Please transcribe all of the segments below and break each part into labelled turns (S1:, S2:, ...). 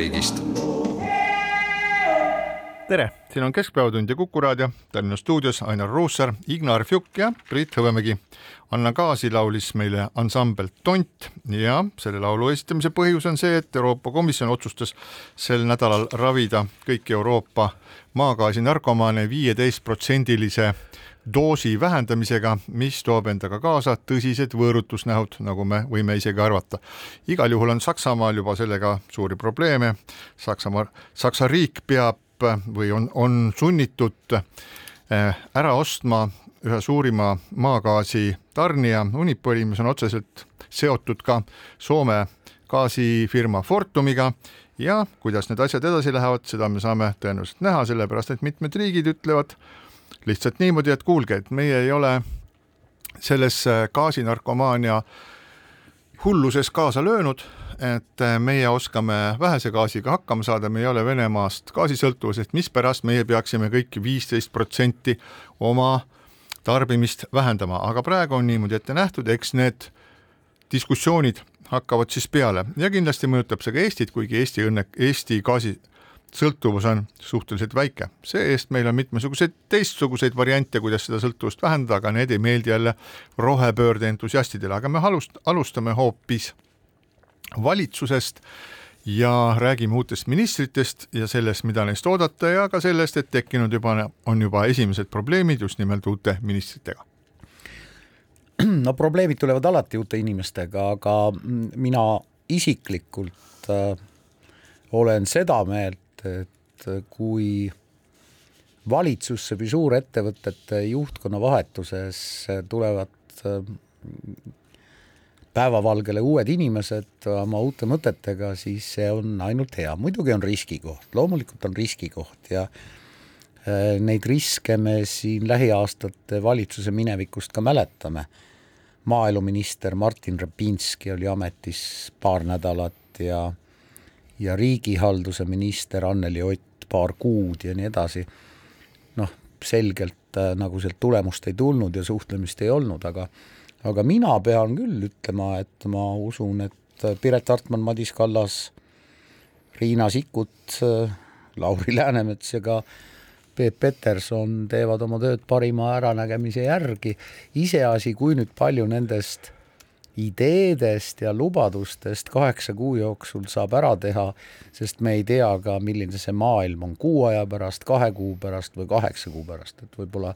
S1: koduvabariigist.
S2: tere, siin on Keskpäevatund ja Kuku raadio, Tallinna stuudios Ainar Ruussaar, Ignar Fjuk ja Priit Hõbemägi. Anna Kaasi laulis meile ansambel Tont ja selle laulu esitamise põhjus on see, et Euroopa Komisjon otsustas sel nädalal ravida kõiki Euroopa maagaasi narkomaane viieteistprotsendilise doosi vähendamisega, mis toob endaga kaasa tõsised võõrutusnähud, nagu me võime isegi arvata. igal juhul on Saksamaal juba sellega suuri probleeme. Saksamaa, Saksa riik peab või on, on sunnitud eh, ära ostma ühe suurima maagaasi tarnija Unipoli, mis on otseselt seotud ka Soome gaasifirma Fortumiga ja kuidas need asjad edasi lähevad, seda me saame tõenäoliselt näha, sellepärast et mitmed riigid ütlevad lihtsalt niimoodi, et kuulge, et meie ei ole selles gaasinarkomaania hulluses kaasa löönud, et meie oskame vähese gaasiga hakkama saada, me ei ole Venemaast gaasisõltuvuses, mispärast meie peaksime kõik viisteist protsenti oma tarbimist vähendama, aga praegu on niimoodi ette nähtud, eks need diskussioonid hakkavad siis peale. Ja kindlasti mõjutab see ka Eestit, kuigi Eesti õnne, Eesti gaasi sõltuvus on suhteliselt väike, see-eest meil on mitmesuguseid teistsuguseid variante, kuidas seda sõltuvust vähendada, aga need ei meeldi jälle rohepöörde entusiastidele, aga me alust-, alustame hoopis valitsusest ja räägime uutest ministritest ja sellest, mida neist oodata ja ka sellest, et tekkinud juba, on juba esimesed probleemid just nimelt uute ministritega.
S3: no probleemid tulevad alati uute inimestega, aga mina isiklikult äh, olen seda meelt, et kui valitsusse või suurettevõtete juhtkonna vahetuses tulevad äh, päevavalgele uued inimesed oma uute mõtetega, siis see on ainult hea, muidugi on riskikoht, loomulikult on riskikoht ja äh, neid riske me siin lähiaastate valitsuse minevikust ka mäletame. maaeluminister Martin Repinski oli ametis paar nädalat ja ja riigihalduse minister Anneli Ott paar kuud ja nii edasi. noh, selgelt äh, nagu sealt tulemust ei tulnud ja suhtlemist ei olnud, aga aga mina pean küll ütlema, et ma usun, et äh, Piret Hartman, Madis Kallas, Riina Sikkut, äh, Lauri Läänemets ja ka Peep Peterson teevad oma tööd parima äranägemise järgi, iseasi, kui nüüd palju nendest ideedest ja lubadustest kaheksa kuu jooksul saab ära teha, sest me ei tea ka, milline see maailm on kuu aja pärast, kahe kuu pärast või kaheksa kuu pärast, et võib-olla,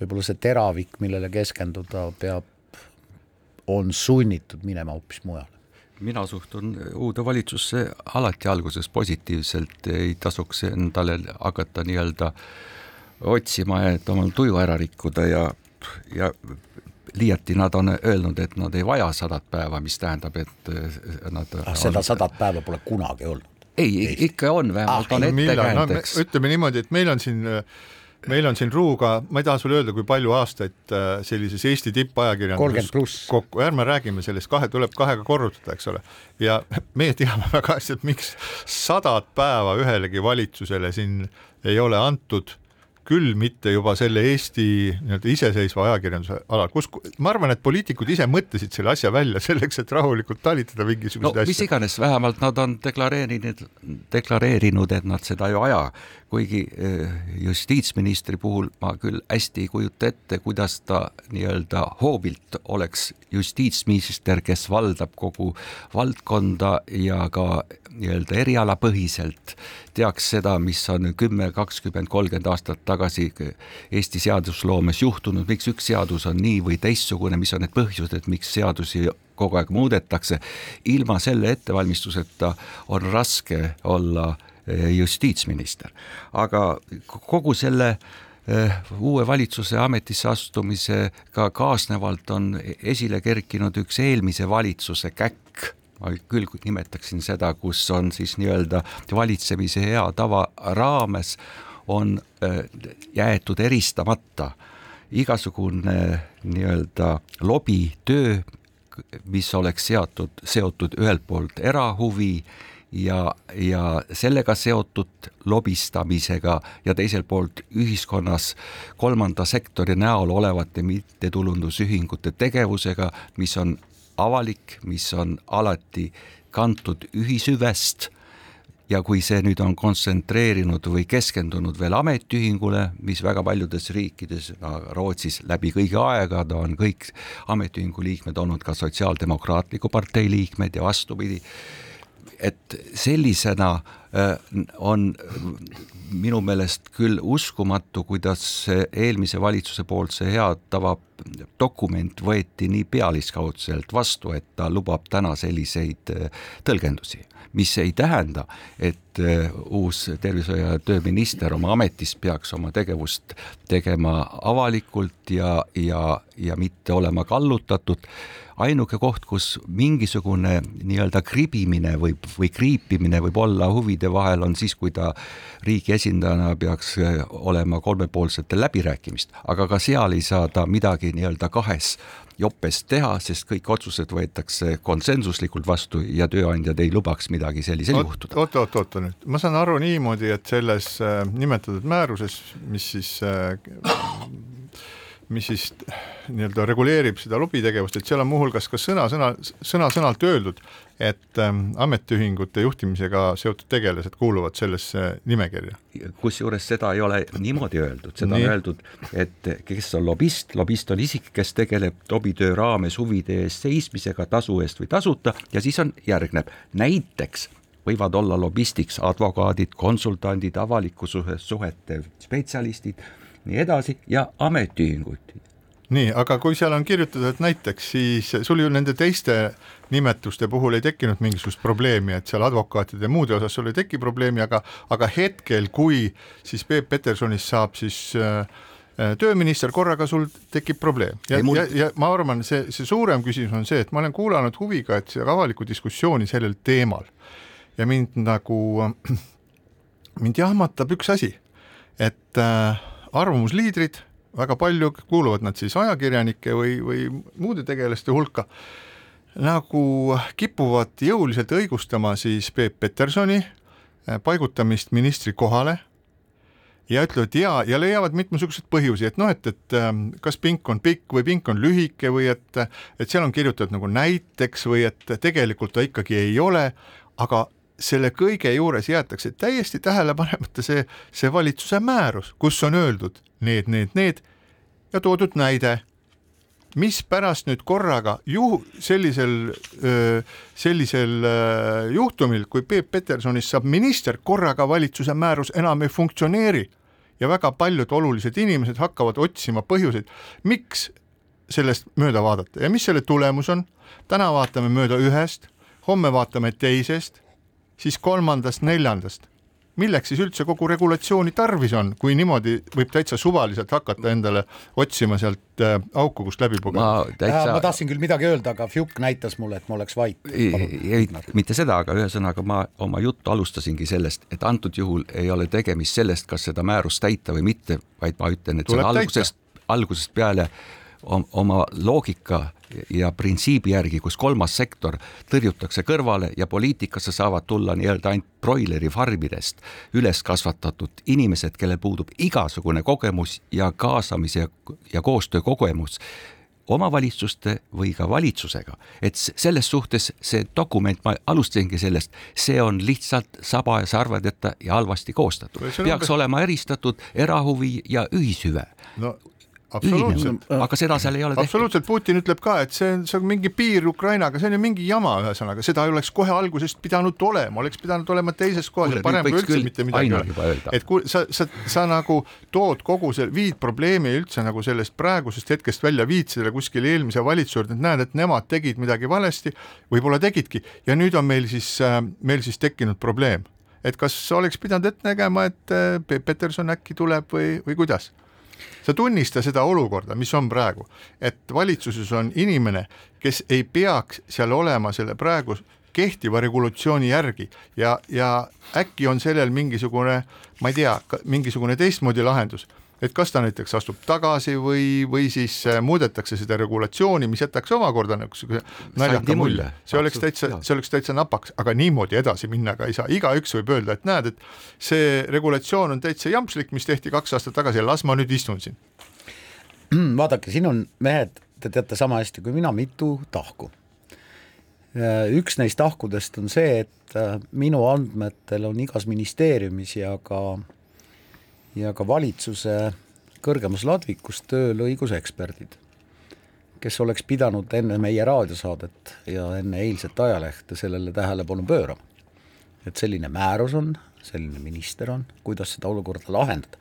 S3: võib-olla see teravik, millele keskenduda, peab, on sunnitud minema hoopis mujale.
S4: Mina suhtun uude valitsusse alati alguses positiivselt, ei tasuks endale hakata nii-öelda otsima, et omal tuju ära rikkuda ja, ja liiati nad on öelnud, et nad ei vaja sadat päeva, mis tähendab, et eh, nad
S3: ah, seda sadat päeva pole kunagi olnud?
S4: ei, ikka on, vähemalt ah, on ettekäändeks
S2: no,. ütleme niimoodi, et meil on siin meil on siin Ruuga, ma ei taha sulle öelda, kui palju aastaid äh, sellises Eesti tippajakirjanduses kokku, ärme räägime sellest, kahe tuleb kahega korrutada, eks ole. ja meie teame väga hästi, et miks sadat päeva ühelegi valitsusele siin ei ole antud küll mitte juba selle Eesti nii-öelda iseseisva ajakirjanduse alal, kus ma arvan, et poliitikud ise mõtlesid selle asja välja selleks, et rahulikult talitada mingisuguseid
S4: no, asju. mis iganes, vähemalt nad on deklareerinud, deklareerinud, et nad seda ei aja, kuigi eh, justiitsministri puhul ma küll hästi ei kujuta ette, kuidas ta nii-öelda hoobilt oleks justiitsminister, kes valdab kogu valdkonda ja ka nii-öelda erialapõhiselt teaks seda, mis on kümme, kakskümmend, kolmkümmend aastat tagasi Eesti seadusloomes juhtunud, miks üks seadus on nii või teistsugune, mis on need põhjused, miks seadusi kogu aeg muudetakse. ilma selle ettevalmistuseta on raske olla eh, justiitsminister, aga kogu selle eh, uue valitsuse ametisse astumisega kaasnevalt on esile kerkinud üks eelmise valitsuse käkk. Ma küll nimetaksin seda, kus on siis nii-öelda valitsemise hea tava raames on äh, jäetud eristamata. Igasugune nii-öelda lobitöö, mis oleks seatud, seotud ühelt poolt erahuvi ja, ja sellega seotud lobistamisega ja teiselt poolt ühiskonnas kolmanda sektori näol olevate mittetulundusühingute tegevusega, mis on avalik, mis on alati kantud ühishüvest ja kui see nüüd on kontsentreerinud või keskendunud veel ametiühingule, mis väga paljudes riikides, Rootsis läbi kõigi aegade on kõik ametiühingu liikmed olnud ka Sotsiaaldemokraatliku partei liikmed ja vastupidi, et sellisena on minu meelest küll uskumatu, kuidas eelmise valitsuse poolt see hea tava dokument võeti nii pealiskaudselt vastu, et ta lubab täna selliseid äh, tõlgendusi, mis ei tähenda, et äh, uus tervishoiu ja tööminister oma ametis peaks oma tegevust tegema avalikult ja, ja, ja mitte olema kallutatud. Ainuke koht, kus mingisugune nii-öelda kribimine võib või kriipimine võib olla huvide vahel, on siis, kui ta riigi esindajana peaks eh, olema kolmepoolsetel läbirääkimist, aga ka seal ei saa ta midagi nii-öelda kahes jopes teha, sest kõik otsused võetakse konsensuslikult vastu ja tööandjad ei lubaks midagi sellisel juhtuda.
S2: oota, oota, oota nüüd, ma saan aru niimoodi, et selles äh, nimetatud määruses, mis siis äh, mis siis nii-öelda reguleerib seda lobitegevust, et seal on muuhulgas ka sõna-sõna, sõna-sõnalt öeldud, et ähm, ametiühingute juhtimisega seotud tegelased kuuluvad sellesse nimekirja.
S4: kusjuures seda ei ole niimoodi öeldud, seda Nii. on öeldud, et kes on lobist, lobist on isik, kes tegeleb lobitöö raames huvide eest seismisega tasu eest või tasuta ja siis on, järgneb näiteks võivad olla lobistiks advokaadid, konsultandid, avaliku suhete spetsialistid nii edasi. Ja ametiühinguid.
S2: nii, aga kui seal on kirjutatud, näiteks siis sul ju nende teiste nimetuste puhul ei tekkinud mingisugust probleemi, et seal advokaatide ja muude osas sul ei teki probleemi, aga, aga hetkel, kui siis Peep Petersonist saab siis äh, äh tööminister, korraga sul tekib probleem. Ja, mul... ja, ja ma arvan, see, see suurem küsimus on see, et ma olen kuulanud huviga, et seda avalikku diskussiooni sellel teemal. Ja mind nagu, mind jahmatab üks asi, et äh, arvamusliidrid, väga palju kuuluvad nad siis ajakirjanike või, või muude tegelaste hulka, nagu kipuvad jõuliselt õigustama siis Peep Petersoni eh, paigutamist ministri kohale ja ütlevad ja, ja leiavad mitmesuguseid põhjusi, et noh, et, et eh, kas pink on pikk või pink on lühike või et, et seal on kirjutatud nagu näiteks või et tegelikult ta ikkagi ei ole, aga selle kõige juures jäetakse täiesti tähele panemata see, see valitsuse määrus, kus on öeldud need, need, need ja toodud näide. mispärast nüüd korraga juhu sellisel, sellisel juhtumil, kui Peep Petersonist saab minister, korraga valitsuse määrus enam ei funktsioneeri ja väga paljud olulised inimesed hakkavad otsima põhjuseid, miks sellest mööda vaadata ja mis selle tulemus on. täna vaatame mööda ühest, homme vaatame teisest, siis kolmandast, neljandast milleks siis üldse kogu regulatsiooni tarvis on, kui niimoodi võib täitsa suvaliselt hakata endale otsima sealt äh, auku, kust läbi pugeda?
S3: ma täitsa äh,, ma tahtsin küll midagi öelda, aga Fjuk näitas mulle, et ma oleks vait.
S4: ei, mitte seda, aga ühesõnaga ma oma juttu alustasingi sellest, et antud juhul ei ole tegemist sellest, kas seda määrust täita või mitte, vaid ma ütlen, et see on algusest, algusest peale oma loogika ja printsiibi järgi, kus kolmas sektor tõrjutakse kõrvale ja poliitikasse saavad tulla nii-öelda ainult broileri farmidest üles kasvatatud inimesed, kellel puudub igasugune kogemus ja kaasamise ja, ja koostöö kogemus omavalitsuste või ka valitsusega, et selles suhtes see dokument, ma alustasingi sellest, see on lihtsalt saba ja sarvedeta ja halvasti koostatud. peaks olema eristatud erahuvi ja ühishüve
S2: no absoluutselt,
S4: aga seda seal ei ole
S2: tehtud. absoluutselt, Putin ütleb ka, et see on, see on mingi piir Ukrainaga, see on ju mingi jama, ühesõnaga. Seda ei oleks kohe algusest pidanud olema, oleks pidanud olema teises kohas. Ja parem kui üldse mitte midagi
S4: öelda.
S2: et kui sa, sa, sa nagu tood kogu see, viid probleemi üldse nagu sellest praegusest hetkest välja, viid selle kuskile eelmise valitsuse juurde, et näed, et nemad tegid midagi valesti, võib-olla tegidki. Ja nüüd on meil siis, äh, meil siis tekkinud probleem. Et kas oleks pidanud ette nägema, et äh, Peterson äkki tuleb või, või kuidas sa tunnista seda olukorda, mis on praegu, et valitsuses on inimene, kes ei peaks seal olema selle praegu kehtiva regulatsiooni järgi ja, ja äkki on sellel mingisugune, ma ei tea, mingisugune teistmoodi lahendus et kas ta näiteks astub tagasi või, või siis äh, muudetakse seda regulatsiooni, mis jätaks omakorda niisuguse naljaka mulje. see oleks täitsa, see oleks täitsa napaks, aga niimoodi edasi minna ka ei saa, igaüks võib öelda, et näed, et see regulatsioon on täitsa jampslik, mis tehti kaks aastat tagasi ja las ma nüüd istun siin.
S3: vaadake, siin on mehed, te teate sama hästi kui mina, mitu tahku. Äh, üks neist tahkudest on see, et äh, minu andmetel on igas ministeeriumis ja ka ja ka valitsuse kõrgemas ladvikus tööl õiguseksperdid, kes oleks pidanud enne meie raadiosaadet ja enne eilset ajalehte sellele tähelepanu pöörama. et selline määrus on, selline minister on, kuidas seda olukorda lahendada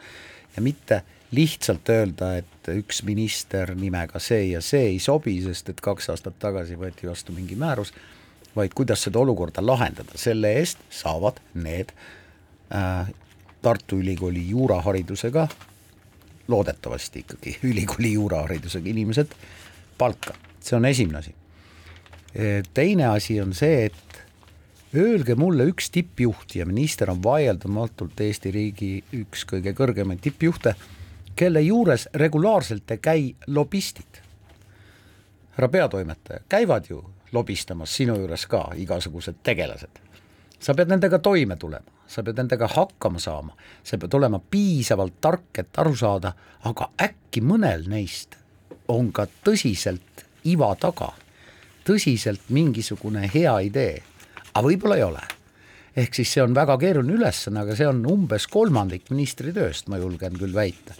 S3: ja mitte lihtsalt öelda, et üks minister nimega see ja see ei sobi, sest et kaks aastat tagasi võeti vastu mingi määrus, vaid kuidas seda olukorda lahendada, selle eest saavad need äh, Tartu Ülikooli juuraharidusega, loodetavasti ikkagi ülikooli juuraharidusega inimesed palka, see on esimene asi. teine asi on see, et öelge mulle üks tippjuht ja minister on vaieldamatult Eesti riigi üks kõige kõrgemaid tippjuhte, kelle juures regulaarselt ei käi lobistid. härra peatoimetaja, käivad ju lobistamas sinu juures ka igasugused tegelased. sa pead nendega toime tulema sa pead nendega hakkama saama, sa pead olema piisavalt tark, et aru saada, aga äkki mõnel neist on ka tõsiselt iva taga, tõsiselt mingisugune hea idee, aga võib-olla ei ole. ehk siis see on väga keeruline ülesanne, aga see on umbes kolmandik ministri tööst, ma julgen küll väita.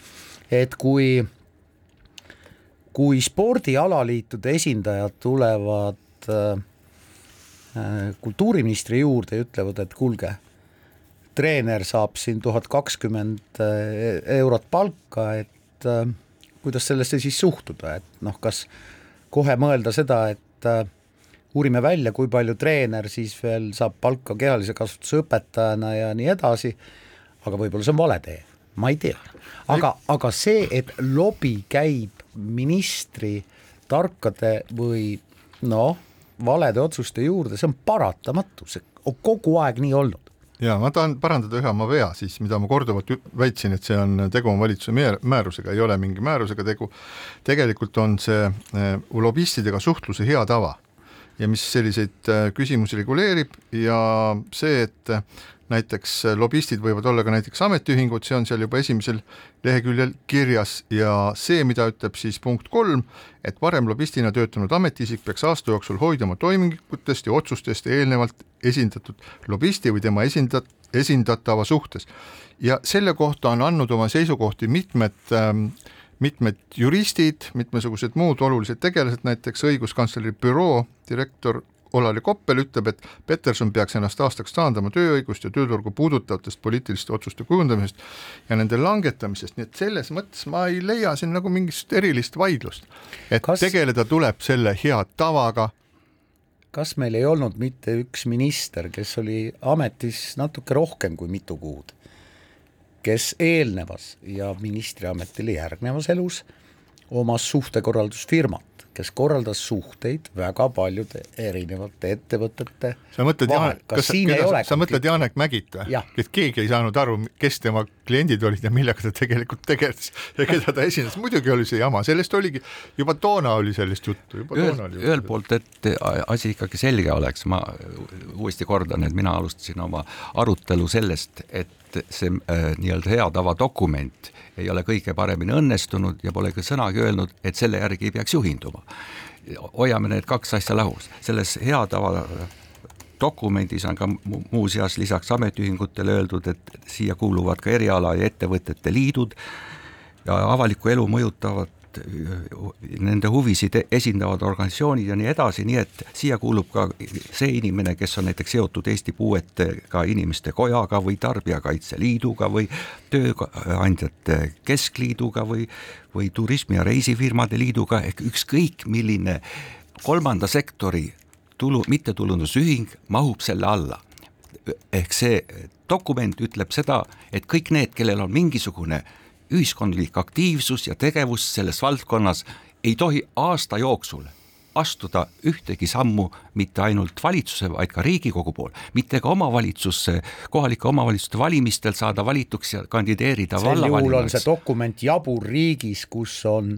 S3: et kui, kui spordialaliitude esindajad tulevad äh, äh kultuuriministri juurde ja ütlevad, et kuulge treener saab siin tuhat kakskümmend eh, eurot palka, et äh, kuidas sellesse siis suhtuda, et noh, kas kohe mõelda seda, et äh, uurime välja, kui palju treener siis veel saab palka kehalise kasvatuse õpetajana ja nii edasi, aga võib-olla see on vale tee, ma ei tea. aga, aga see, et lobi käib ministri tarkade või noh, valede otsuste juurde, see on paratamatu, see on kogu aeg nii olnud
S2: ja ma tahan parandada ühe oma vea siis, mida ma korduvalt väitsin, et see on tegu on valitsuse määrusega, ei ole mingi määrusega tegu. tegelikult on see äh, lobistidega suhtluse hea tava ja mis selliseid äh, küsimusi reguleerib ja see, et näiteks äh, lobistid võivad olla ka näiteks ametiühingud, see on seal juba esimesel leheküljel kirjas ja see, mida ütleb siis punkt kolm, et varem lobistina töötanud ametiisik peaks aasta jooksul hoiduma toimingutest ja otsustest eelnevalt esindatud lobisti või tema esindat-, esindatava suhtes. ja selle kohta on andnud oma seisukohti mitmed ähm, mitmed juristid, mitmesugused muud olulised tegelased, näiteks õiguskantsleri büroo direktor Olari Koppel ütleb, et Peterson peaks ennast aastaks taandama tööõigust ja tööturgu puudutavatest poliitiliste otsuste kujundamisest ja nende langetamisest, nii et selles mõttes ma ei leia siin nagu mingit erilist vaidlust. et kas... tegeleda tuleb selle hea tavaga.
S3: kas meil ei olnud mitte üks minister, kes oli ametis natuke rohkem kui mitu kuud, kes eelnevas ja ministriametile järgnevas elus omas suhtekorraldusfirmat, kes korraldas suhteid väga paljude erinevate ettevõtete
S2: sa mõtled Janek, kas, keda, sa mõtled Janek Mägit või? et keegi ei saanud aru, kes tema kliendid olid ja millega ta tegelikult tegeles ja keda ta esindas, muidugi oli see jama, sellest oligi, juba toona oli sellest juttu, juba
S4: Ühel, toona oli ühelt poolt, et asi ikkagi selge oleks, ma uuesti kordan, et mina alustasin oma arutelu sellest, et see äh, nii-öelda hea tava dokument ei ole kõige paremini õnnestunud ja pole ka sõnagi öelnud, et selle järgi ei peaks juhinduma. hoiame need kaks asja lahus, selles hea tava dokumendis on ka muuseas lisaks ametiühingutele öeldud, et siia kuuluvad ka eriala ja ettevõtete liidud ja avalikku elu mõjutavad nende huvisid esindavad organisatsioonid ja nii edasi, nii et siia kuulub ka see inimene, kes on näiteks seotud Eesti Puuetega Inimeste Kojaga või Tarbijakaitse Liiduga või Tööandjate Keskliiduga või, või Turismi- ja Reisifirmade Liiduga ehk ükskõik milline kolmanda sektori tulu, mittetulundusühing mahub selle alla. ehk see dokument ütleb seda, et kõik need, kellel on mingisugune ühiskondlik aktiivsus ja tegevus selles valdkonnas ei tohi aasta jooksul astuda ühtegi sammu mitte ainult valitsuse, vaid ka Riigikogu pool, mitte ka omavalitsusse, kohalike omavalitsuste valimistel saada valituks ja kandideerida
S3: sel juhul on see dokument jabur riigis, kus on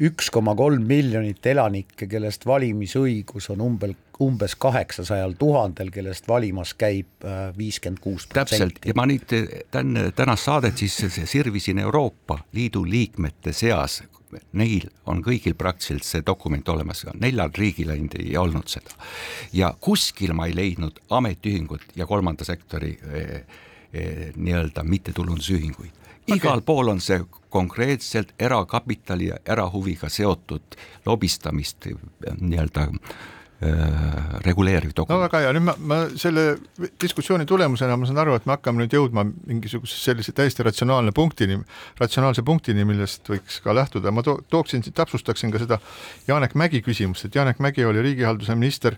S3: üks koma kolm miljonit elanikke, kellest valimisõigus on umbel, umbes kaheksasajal tuhandel, kellest valimas käib äh, viiskümmend kuus
S4: täpselt. ja ma nüüd tän-, tänast saadet siis sirvisin Euroopa Liidu liikmete seas, neil on kõigil praktiliselt see dokument olemas, neljal riigil ainult ei olnud seda. ja kuskil ma ei leidnud ametiühingut ja kolmanda sektori eh, eh, nii-öelda mittetulundusühinguid. Igal okay. pool on see konkreetselt erakapitali ja erahuviga seotud lobistamist nii-öelda äh, reguleeriv dokument.
S2: no väga hea, nüüd ma, ma selle diskussiooni tulemusena ma saan aru, et me hakkame nüüd jõudma mingisuguse sellise täiesti ratsionaalne punktini, ratsionaalse punktini, millest võiks ka lähtuda, ma to tooksin, täpsustaksin ka seda Janek Mägi küsimust, et Janek Mägi oli riigihalduse minister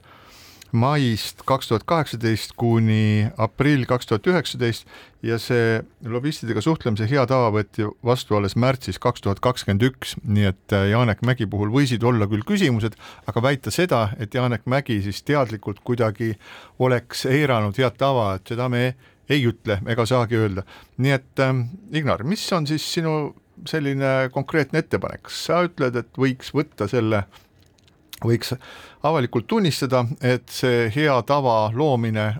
S2: äh, maist kaks tuhat kaheksateist kuni aprill kaks tuhat üheksateist ja see lobistidega suhtlemise hea tava võeti vastu alles märtsis kaks tuhat kakskümmend üks, nii et äh, Janek Mägi puhul võisid olla küll küsimused, aga väita seda, et Janek Mägi siis teadlikult kuidagi oleks eiranud head tava, et seda me ei ütle ega saagi öelda. nii et äh, Ignar, mis on siis sinu selline konkreetne ettepanek, sa ütled, et võiks võtta selle võiks avalikult tunnistada, et see hea tava loomine,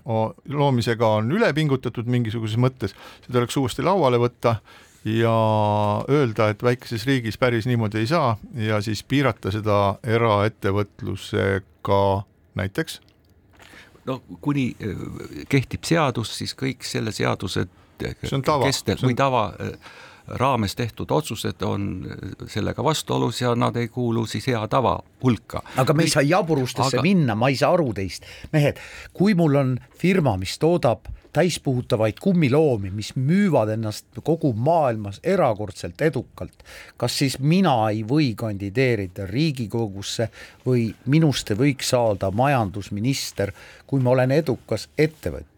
S2: loomisega on üle pingutatud mingisuguses mõttes, see tuleks uuesti lauale võtta ja öelda, et väikeses riigis päris niimoodi ei saa ja siis piirata seda eraettevõtlusega näiteks?
S4: no kuni äh, kehtib seadus, siis kõik selle seaduse kestel või tava äh, raames tehtud otsused on sellega vastuolus ja nad ei kuulu siis hea tava hulka.
S3: aga me ei saa jaburustesse aga... minna, ma ei saa aru teist. mehed, kui mul on firma, mis toodab täispuhutavaid kummiloomi, mis müüvad ennast kogu maailmas erakordselt edukalt. kas siis mina ei või kandideerida Riigikogusse või minust ei võiks saada majandusminister, kui ma olen edukas ettevõtja?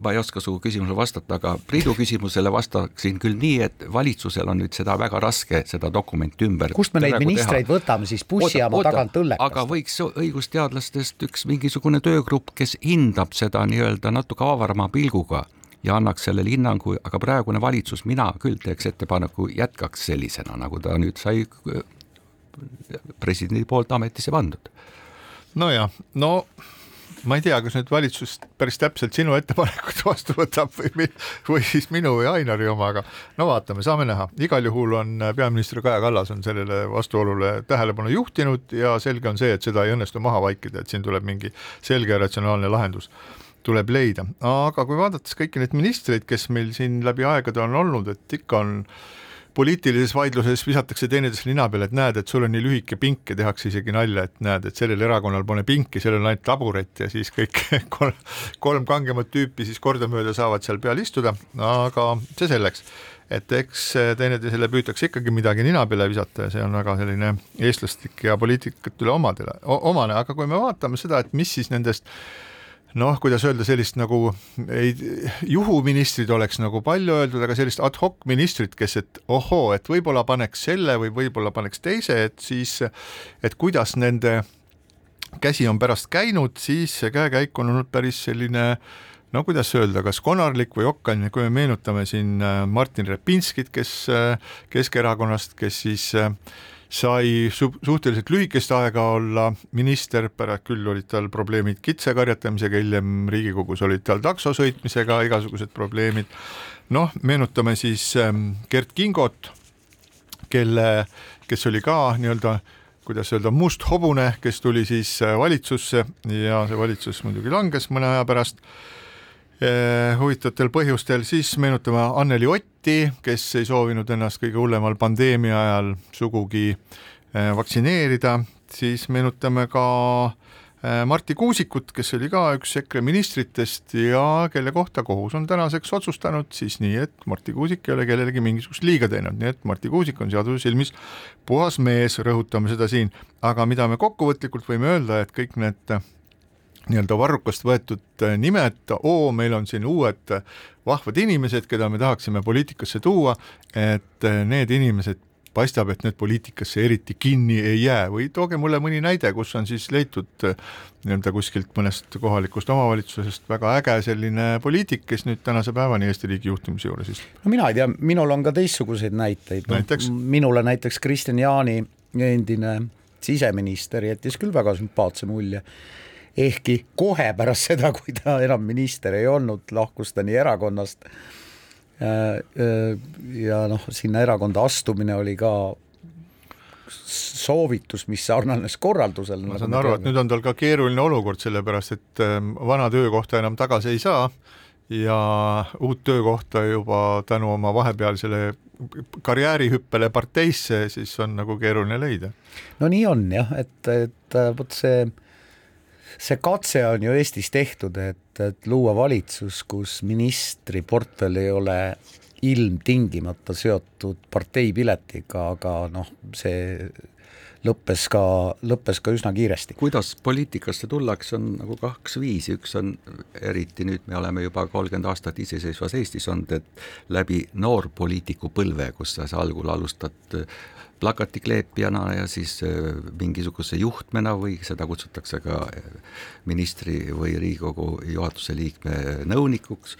S4: Ma ei oska su küsimusele vastata, aga Priidu küsimusele vastaksin küll nii, et valitsusel on nüüd seda väga raske, seda dokumenti ümber.
S3: kust me neid ministreid teha. võtame siis bussijaama tagant õllekast?
S4: aga võiks õigusteadlastest üks mingisugune töögrupp, kes hindab seda nii-öelda natuke avarama pilguga ja annaks sellele hinnangu, aga praegune valitsus, mina küll teeks ettepaneku, jätkaks sellisena, nagu ta nüüd sai presidendi poolt ametisse pandud.
S2: nojah, no ma ei tea, kas nüüd valitsus päris täpselt sinu ettepanekut vastu võtab või, või siis minu või Ainari oma, aga no vaatame, saame näha. igal juhul on peaminister Kaja Kallas on sellele vastuolule tähelepanu juhtinud ja selge on see, et seda ei õnnestu maha vaikida, et siin tuleb mingi selge ja ratsionaalne lahendus tuleb leida, aga kui vaadates kõiki neid ministreid, kes meil siin läbi aegade on olnud, et ikka on poliitilises vaidluses visatakse teineteisele nina peale, et näed, et sul on nii lühike pink ja tehakse isegi nalja, et näed, et sellel erakonnal pole pinki, sellel on ainult taburet ja siis kõik kolm, kolm kangemat tüüpi siis kordamööda saavad seal peal istuda, aga see selleks. Et eks teineteisele püütakse ikkagi midagi nina peale visata ja see on väga selline eestlastik ja poliitikatele omadele, omane, aga kui me vaatame seda, et mis siis nendest noh, kuidas öelda, sellist nagu ei, juhuministrid oleks nagu palju öeldud, aga sellist ad hoc ministrit, kes, et ohoo, et võib-olla paneks selle või võib-olla paneks teise, et siis, et kuidas nende käsi on pärast käinud, siis see käekäik on olnud päris selline no kuidas öelda, kas konarlik või okkaline, kui me meenutame siin äh, Martin Repinskit, kes äh, Keskerakonnast, kes siis äh, sai su suhteliselt lühikest aega olla minister, pärast küll olid tal probleemid kitsekarjatamisega, hiljem Riigikogus olid tal takso sõitmisega igasugused probleemid. noh, meenutame siis ähm, Gerd Kingot, kelle, kes oli ka nii-öelda kuidas öelda, must hobune, kes tuli siis äh, valitsusse ja see valitsus muidugi langes mõne aja pärast huvitavatel põhjustel, siis meenutame Anneli Otti, kes ei soovinud ennast kõige hullemal pandeemia ajal sugugi eh, vaktsineerida, siis meenutame ka eh, Marti Kuusikut, kes oli ka üks EKRE ministritest ja kelle kohta kohus on tänaseks otsustanud siis nii, et Marti Kuusik ei ole kellelegi mingisugust liiga teinud, nii et Marti Kuusik on seaduse silmis puhas mees, rõhutame seda siin, aga mida me kokkuvõtlikult võime öelda, et kõik need nii-öelda varrukast võetud äh, nimed, oo, meil on siin uued äh, vahvad inimesed, keda me tahaksime poliitikasse tuua, et äh, need inimesed paistab, et need poliitikasse eriti kinni ei jää. Või tooge mulle mõni näide, kus on siis leitud nii-öelda kuskilt mõnest kohalikust omavalitsusest väga äge selline poliitik, kes nüüd tänase päevani Eesti riigi juhtimise juures istub.
S3: no mina ei tea, minul on ka teistsuguseid näiteid. No,, minule näiteks Kristjan Jaani endine siseminister jättis küll väga sümpaatse mulje ehkki kohe pärast seda, kui ta enam minister ei olnud, lahkus ta nii erakonnast äh, äh, ja noh, sinna erakonda astumine oli ka soovitus, mis sarnanes korraldusele.
S2: ma nagu saan aru, et nüüd on tal ka keeruline olukord, sellepärast et ähm, vana töökohta enam tagasi ei saa ja uut töökohta juba tänu oma vahepealsele karjäärihüppele parteisse, siis on nagu keeruline leida.
S3: no nii on jah, et, et vot see see katse on ju Eestis tehtud, et, et luua valitsus, kus ministri portfell ei ole ilmtingimata seotud parteipiletiga, aga noh, see lõppes ka, lõppes ka üsna kiiresti.
S4: kuidas poliitikasse tullakse, on nagu kaks viisi, üks on eriti nüüd me oleme juba kolmkümmend aastat iseseisvas Eestis olnud, et läbi noorpoliitiku põlve, kus sa algul alustad plakatikleepjana ja siis äh, mingisuguse juhtmena või seda kutsutakse ka äh, ministri või Riigikogu juhatuse liikme nõunikuks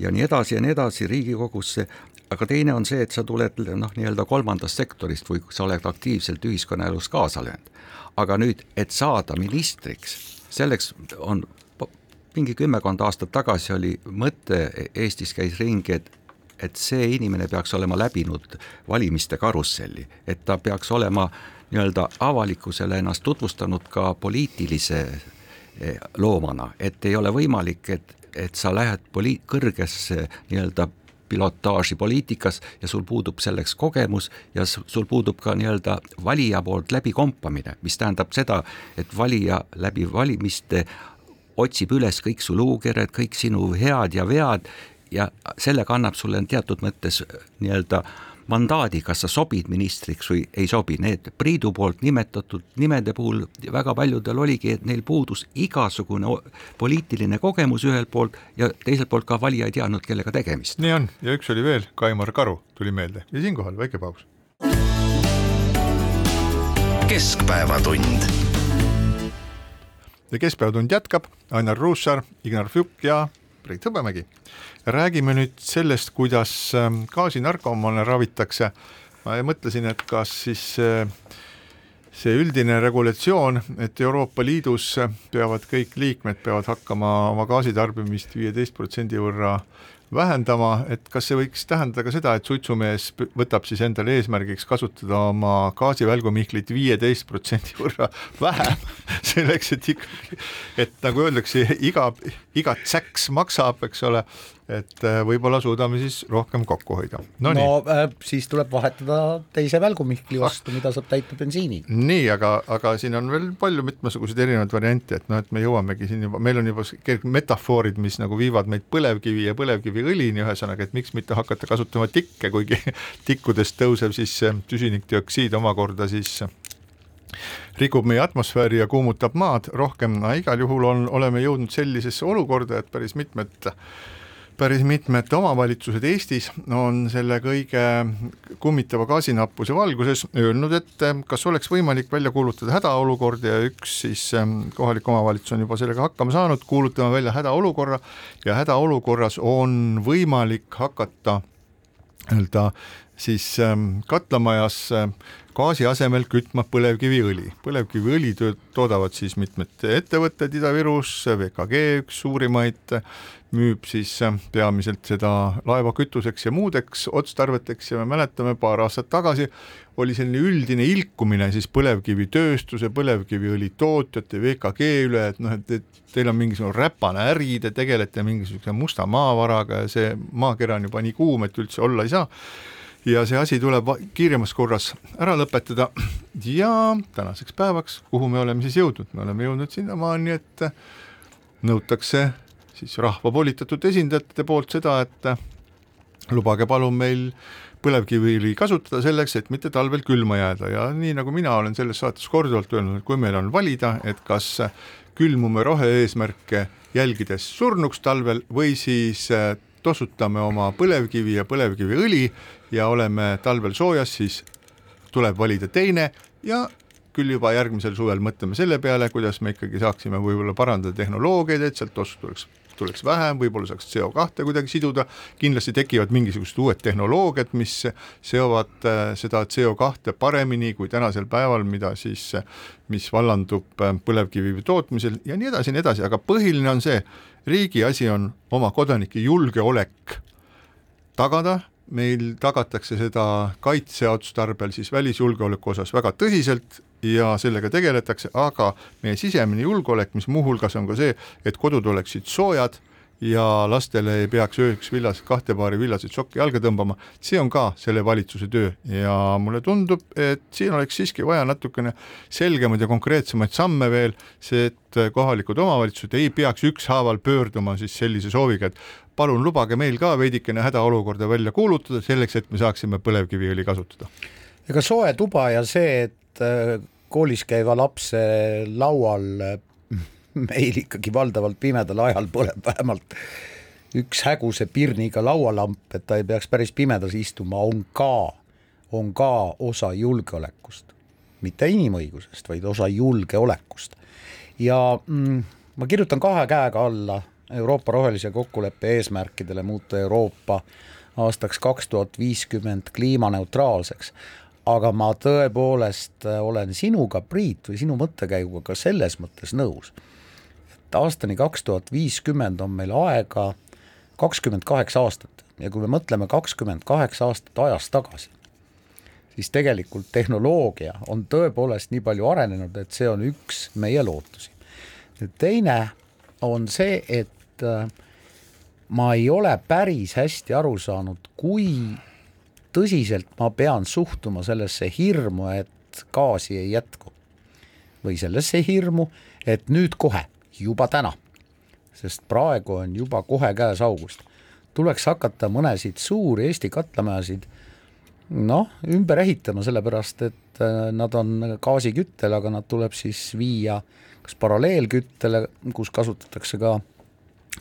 S4: ja nii edasi ja nii edasi Riigikogusse, aga teine on see, et sa tuled noh, nii-öelda kolmandast sektorist või sa oled aktiivselt ühiskonnaelus kaasa löönud. aga nüüd, et saada ministriks, selleks on mingi kümmekond aastat tagasi oli mõte, Eestis käis ringi, et et see inimene peaks olema läbinud valimiste karusselli, et ta peaks olema nii-öelda avalikkusele ennast tutvustanud ka poliitilise eh, loomana, et ei ole võimalik, et, et sa lähed poli-, kõrgesse nii-öelda pilotaaži poliitikas ja sul puudub selleks kogemus ja sul puudub ka nii-öelda valija poolt läbikompamine, mis tähendab seda, et valija läbi valimiste otsib üles kõik su luukered, kõik sinu head ja vead ja sellega annab sulle teatud mõttes äh, nii-öelda mandaadi, kas sa sobid ministriks või ei sobi, need Priidu poolt nimetatud nimede puhul väga paljudel oligi, et neil puudus igasugune poliitiline kogemus ühelt poolt ja teiselt poolt ka valija ei teadnud, kellega tegemist.
S2: nii on ja üks oli veel, Kaimar Karu tuli meelde ja siinkohal väike paus.
S1: keskpäevatund.
S2: ja Keskpäevatund jätkab, Ainar Ruussaar, Ignar Fjuk ja Priit Hõbemägi. Räägime nüüd sellest, kuidas ähm, gaasinarkomaane ravitakse. ma mõtlesin, et kas siis äh, see üldine regulatsioon, et Euroopa Liidus peavad kõik liikmed, peavad hakkama oma gaasitarbimist viieteist protsendi võrra vähendama, et kas see võiks tähendada ka seda, et suitsumees võtab siis endale eesmärgiks kasutada oma gaasivälgumihklit viieteist protsendi võrra vähem selleks, et ikkagi, et nagu öeldakse, iga, iga tsäks maksab, eks ole, et äh, võib-olla suudame siis rohkem kokku hoida.
S3: no, no äh, siis tuleb vahetada teise välgumihkli vastu, mida saab täita bensiiniga.
S2: nii, aga, aga siin on veel palju mitmesuguseid erinevaid variante, et noh, et me jõuamegi siin juba, meil on juba metafoorid, mis nagu viivad meid põlevkivi ja põlevkiviõlini, ühesõnaga, et miks mitte hakata kasutama tikke, kuigi tikkudest tõusev siis süsinikdioksiid omakorda siis rikub meie atmosfääri ja kuumutab maad. Rohkem, no igal juhul on, oleme jõudnud sellisesse olukorda, et päris mitmed päris mitmed omavalitsused Eestis on selle kõige kummitava gaasinappuse valguses öelnud, et kas oleks võimalik välja kuulutada hädaolukord ja üks siis ähm, kohalik omavalitsus on juba sellega hakkama saanud, kuulutame välja hädaolukorra ja hädaolukorras on võimalik hakata nii-öelda siis ähm, katlamajas gaasi asemel kütma põlevkiviõli. põlevkiviõli toodavad siis mitmed ettevõtted Ida-Virus, VKG üks suurimaid, müüb siis peamiselt seda laevakütuseks ja muudeks otstarveteks ja me mäletame, paar aastat tagasi oli selline üldine ilkumine siis põlevkivitööstuse, põlevkiviõli tootjate, VKG üle, et noh, et, et teil on mingisugune räpane äri, te tegelete mingisuguse musta maavaraga ja see maakera on juba nii kuum, et üldse olla ei saa ja see asi tuleb kiiremas korras ära lõpetada. Ja tänaseks päevaks, kuhu me oleme siis jõudnud, me oleme jõudnud sinnamaani, et nõutakse siis rahva volitatud esindajate poolt seda, et lubage palun meil põlevkiviõli kasutada selleks, et mitte talvel külma jääda. Ja nii nagu mina olen selles saates korduvalt öelnud, et kui meil on valida, et kas külmume rohe-eesmärke jälgides surnuks talvel või siis tossutame oma põlevkivi ja põlevkiviõli ja oleme talvel soojas, siis tuleb valida teine ja küll juba järgmisel suvel mõtleme selle peale, kuidas me ikkagi saaksime võib-olla parandada tehnoloogiaid, et sealt ostu tuleks tuleks vähem, võib-olla saaks CO2 kuidagi siduda, kindlasti tekivad mingisugused uued tehnoloogiad, mis seovad äh, seda CO2 paremini kui tänasel päeval, mida siis, mis vallandub äh, põlevkivi tootmisel ja nii edasi ja nii edasi, aga põhiline on see, riigi asi on oma kodanike julgeolek tagada. Meil tagatakse seda kaitseotstarbel siis välisjulgeoleku osas väga tõsiselt ja sellega tegeletakse, aga meie sisemine julgeolek, mis muuhulgas on ka see, et kodud oleksid soojad ja lastele ei peaks ööks villas, kahte paari villaseid sokke jalga tõmbama, see on ka selle valitsuse töö ja mulle tundub, et siin oleks siiski vaja natukene selgemaid ja konkreetsemaid samme veel, see, et kohalikud omavalitsused ei peaks ükshaaval pöörduma siis sellise sooviga, et palun lubage meil ka veidikene hädaolukorda välja kuulutada, selleks et me saaksime põlevkiviõli kasutada.
S3: ega soe tuba ja see, et äh, koolis käiva lapse laual meil ikkagi valdavalt pimedal ajal põleb vähemalt üks häguse pirniga laualamp, et ta ei peaks päris pimedas istuma, on ka, on ka osa julgeolekust. mitte inimõigusest, vaid osa julgeolekust. ja mm, ma kirjutan kahe käega alla Euroopa rohelise kokkuleppe eesmärkidele muuta Euroopa aastaks kaks tuhat viiskümmend kliimaneutraalseks. aga ma tõepoolest äh, olen sinuga, Priit, või sinu mõttekäiguga selles mõttes nõus, et aastani kaks tuhat viiskümmend on meil aega kakskümmend kaheksa aastat ja kui me mõtleme kakskümmend kaheksa aastat ajas tagasi, siis tegelikult tehnoloogia on tõepoolest nii palju arenenud, et see on üks meie lootusi. teine on see, et äh, ma ei ole päris hästi aru saanud, kui tõsiselt ma pean suhtuma sellesse hirmu, et gaasi ei jätku. või sellesse hirmu, et nüüd kohe, juba täna, sest praegu on juba kohe käes august, tuleks hakata mõnesid suuri Eesti katlamajasid noh, ümber ehitama, sellepärast et äh, nad on gaasiküttel, aga nad tuleb siis viia kas paralleelküttele, kus kasutatakse ka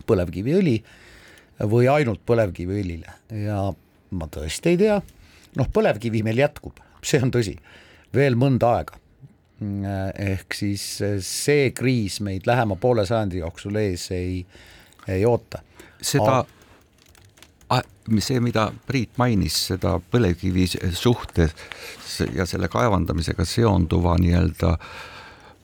S3: põlevkiviõli või ainult põlevkiviõlile. Ja ma tõesti ei tea, noh, põlevkivi meil jätkub, see on tõsi, veel mõnda aega. Ehk siis see kriis meid lähema poole sajandi jooksul ees ei, ei oota.
S4: seda ah, see, mida Priit mainis, seda põlevkivi suhtes ja selle kaevandamisega seonduva nii-öelda äh,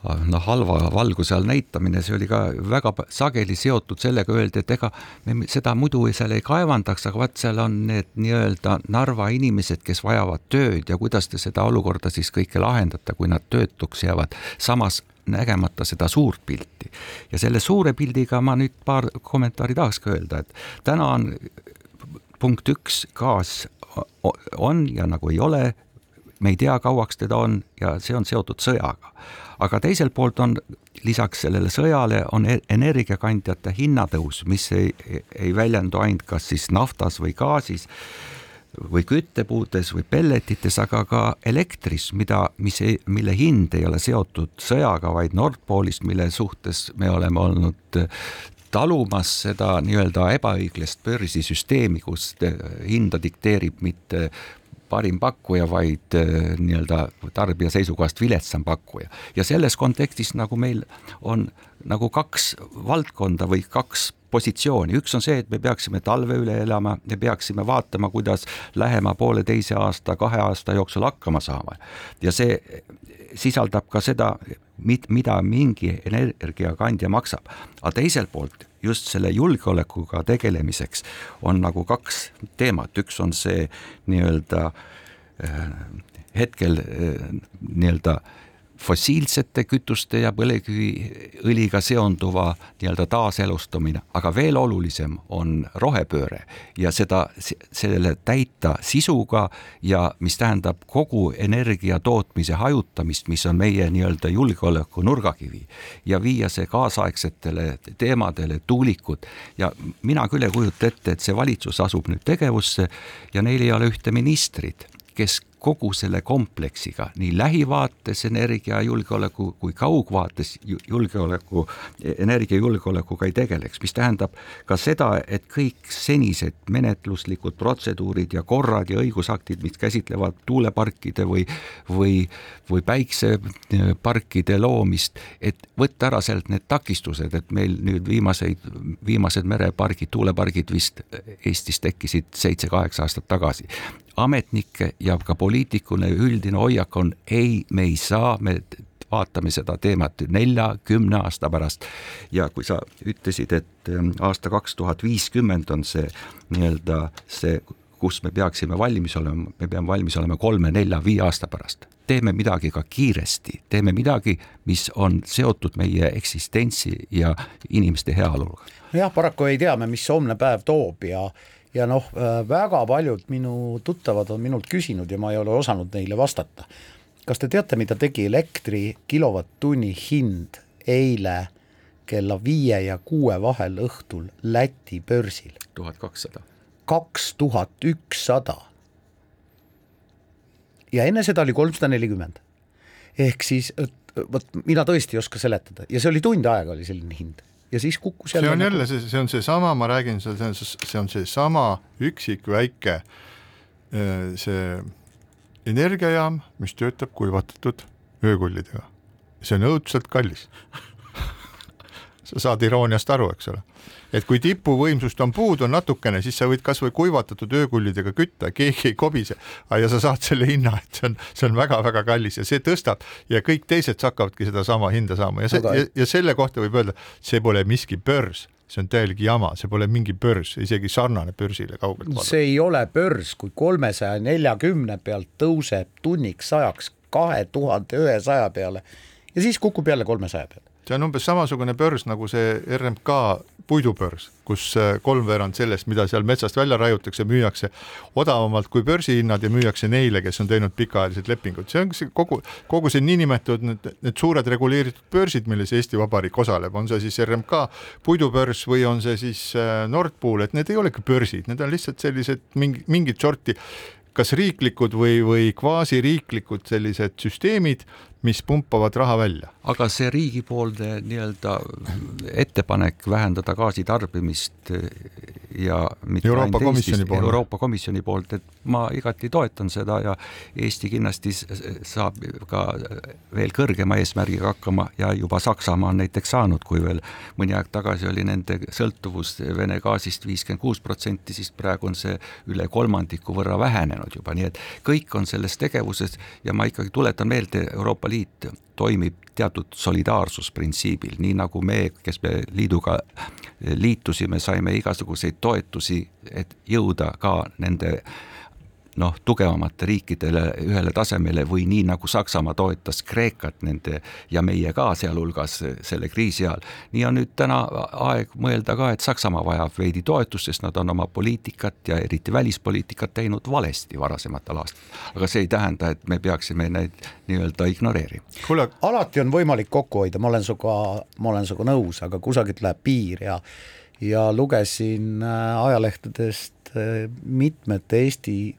S4: noh, halva valguse all näitamine, see oli ka väga sageli seotud sellega, öeldi, et ega me seda muidu seal ei kaevandaks, aga vaat seal on need nii-öelda Narva inimesed, kes vajavad tööd ja kuidas te seda olukorda siis kõike lahendate, kui nad töötuks jäävad. samas nägemata seda suurt pilti. ja selle suure pildiga ma nüüd paar kommentaari tahaks ka öelda, et täna on punkt üks, gaas on ja nagu ei ole, me ei tea, kauaks teda on ja see on seotud sõjaga. aga teiselt poolt on lisaks sellele sõjale on e-, energiakandjate hinnatõus, mis ei, ei väljendu ainult kas siis naftas või gaasis või küttepuudes või pelletites, aga ka elektris, mida, mis ei, mille hind ei ole seotud sõjaga, vaid Nord Poolist, mille suhtes me oleme olnud talumas seda nii-öelda ebaõiglast börsisüsteemi, kus hinda dikteerib mitte parim pakkuja, vaid nii-öelda tarbija seisukohast viletsam pakkuja. ja selles kontekstis nagu meil on nagu kaks valdkonda või kaks positsiooni, üks on see, et me peaksime talve üle elama, me peaksime vaatama, kuidas lähema pooleteise aasta, kahe aasta jooksul hakkama saama. ja see sisaldab ka seda, mida mingi energiakandja maksab, aga teiselt poolt just selle julgeolekuga tegelemiseks on nagu kaks teemat, üks on see nii-öelda äh, hetkel äh, nii-öelda äh, fossiilsete kütuste ja põlevkiviõliga seonduva nii-öelda taaselustamine, aga veel olulisem on rohepööre ja seda, selle täita sisuga ja mis tähendab kogu energia tootmise hajutamist, mis on meie nii-öelda julgeoleku nurgakivi ja viia see kaasaegsetele teemadele, tuulikud. Ja mina küll ei kujuta ette, et see valitsus asub nüüd tegevusse ja neil ei ole ühte ministrit, kes kogu selle kompleksiga nii lähivaates energiajulgeoleku kui kaugvaates julgeoleku, energiajulgeolekuga ei tegeleks, mis tähendab ka seda, et kõik senised menetluslikud protseduurid ja korrad ja õigusaktid, mis käsitlevad tuuleparkide või, või, või päikseparkide loomist, et võtta ära sealt need takistused, et meil nüüd viimaseid, viimased merepargid, tuulepargid vist Eestis tekkisid seitse-kaheksa aastat tagasi ametnikke ja ka poliitikuna üldine hoiak on ei, me ei saa, me vaatame seda teemat nelja-kümne aasta pärast. ja kui sa ütlesid, et ähm, aasta kaks tuhat viiskümmend on see nii-öelda see, kus me peaksime valmis olema, me peame valmis olema kolme-nelja-viie aasta pärast. teeme midagi ka kiiresti, teeme midagi, mis on seotud meie eksistentsi ja inimeste heaoluga.
S3: jah, paraku ei tea me, mis homne päev toob ja ja noh, äh, väga paljud minu tuttavad on minult küsinud ja ma ei ole osanud neile vastata. kas te teate, mida tegi elektri kilovatt-tunni hind eile kella viie ja kuue vahel õhtul Läti börsil?
S4: tuhat kakssada.
S3: kaks tuhat ükssada. ja enne seda oli kolmsada nelikümmend. ehk siis vot mina tõesti ei oska seletada ja see oli tund aega oli selline hind ja siis kukkus
S2: jälle see on jälle nagu... see, see on seesama, ma räägin, see on, see on seesama üksik väike see energiajaam, mis töötab kuivatatud öökullidega. see on õudselt kallis sa saad irooniast aru, eks ole et kui tipuvõimsust on puudu natukene, siis sa võid kasvõi kuivatatud öökullidega kütta, keegi ei kobise, ja sa saad selle hinna, et see on, see on väga-väga kallis ja see tõstab. Ja kõik teised hakkavadki sedasama hinda saama. Ja see ja, ja selle kohta võib öelda, see pole miski börs. See on täielik jama, see pole mingi börs, isegi sarnane börsile kaugelt
S3: see ei ole börs, kui kolmesaja neljakümne pealt tõuseb tunniks sajaks kahe tuhande ühesaja peale. Ja siis kukub jälle kolmesaja peale
S2: see on umbes samasugune börs nagu see RMK puidubörs, kus äh, kolmveerand sellest, mida seal metsast välja raiutakse, müüakse odavamalt kui börsihinnad ja müüakse neile, kes on teinud pikaajalised lepingud, see on see kogu, kogu see niinimetatud need, need suured reguleeritud börsid, milles Eesti Vabariik osaleb, on see siis RMK puidubörs või on see siis äh, Nord Pool, et need ei olegi börsid, need on lihtsalt sellised mingi, mingit sorti kas riiklikud või, või kvasiriiklikud sellised süsteemid, mis pumpavad raha välja.
S4: aga see riigipoolne nii-öelda ettepanek vähendada gaasitarbimist ja mitte
S2: Euroopa Komisjoni poolt,
S4: Euroopa Komisjoni poolt, et ma igati toetan seda ja Eesti kindlasti saab ka veel kõrgema eesmärgiga hakkama ja juba Saksamaa on näiteks saanud, kui veel mõni aeg tagasi oli nende sõltuvus Vene gaasist viiskümmend kuus protsenti, siis praegu on see üle kolmandiku võrra vähenenud juba, nii et kõik on selles tegevuses ja ma ikkagi tuletan meelde, Euroopa Liit toimib teatud solidaarsusprintsiibil, nii nagu me, kes me liiduga liitusime, saime igasuguseid toetusi, et jõuda ka nende noh, tugevamate riikidele ühele tasemele või nii nagu Saksamaa toetas Kreekat nende ja meie ka sealhulgas selle kriisi ajal. nii on nüüd täna aeg mõelda ka, et Saksamaa vajab veidi toetust, sest nad on oma poliitikat ja eriti välispoliitikat teinud valesti varasematel aastatel. aga see ei tähenda, et me peaksime neid nii-öelda ignoreerima.
S3: kuule, alati on võimalik kokku hoida, ma olen sinuga, ma olen sinuga nõus, aga kusagilt läheb piir ja ja lugesin äh, ajalehtedest äh, mitmete Eesti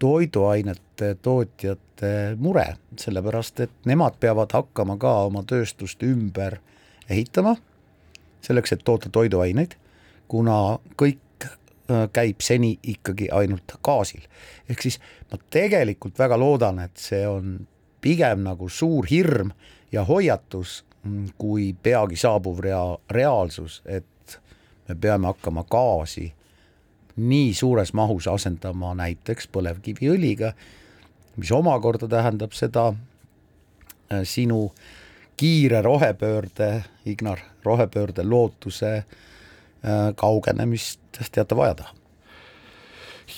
S3: toiduainete tootjate mure, sellepärast et nemad peavad hakkama ka oma tööstust ümber ehitama, selleks, et toota toiduaineid, kuna kõik äh, käib seni ikkagi ainult gaasil. ehk siis ma tegelikult väga loodan, et see on pigem nagu suur hirm ja hoiatus, mm, kui peagi saabuv rea-, reaalsus, et me peame hakkama gaasi nii suures mahus asendama näiteks põlevkiviõliga, mis omakorda tähendab seda äh, sinu kiire rohepöörde, Ignar, rohepöörde lootuse äh, kaugenemist teatav aja taha.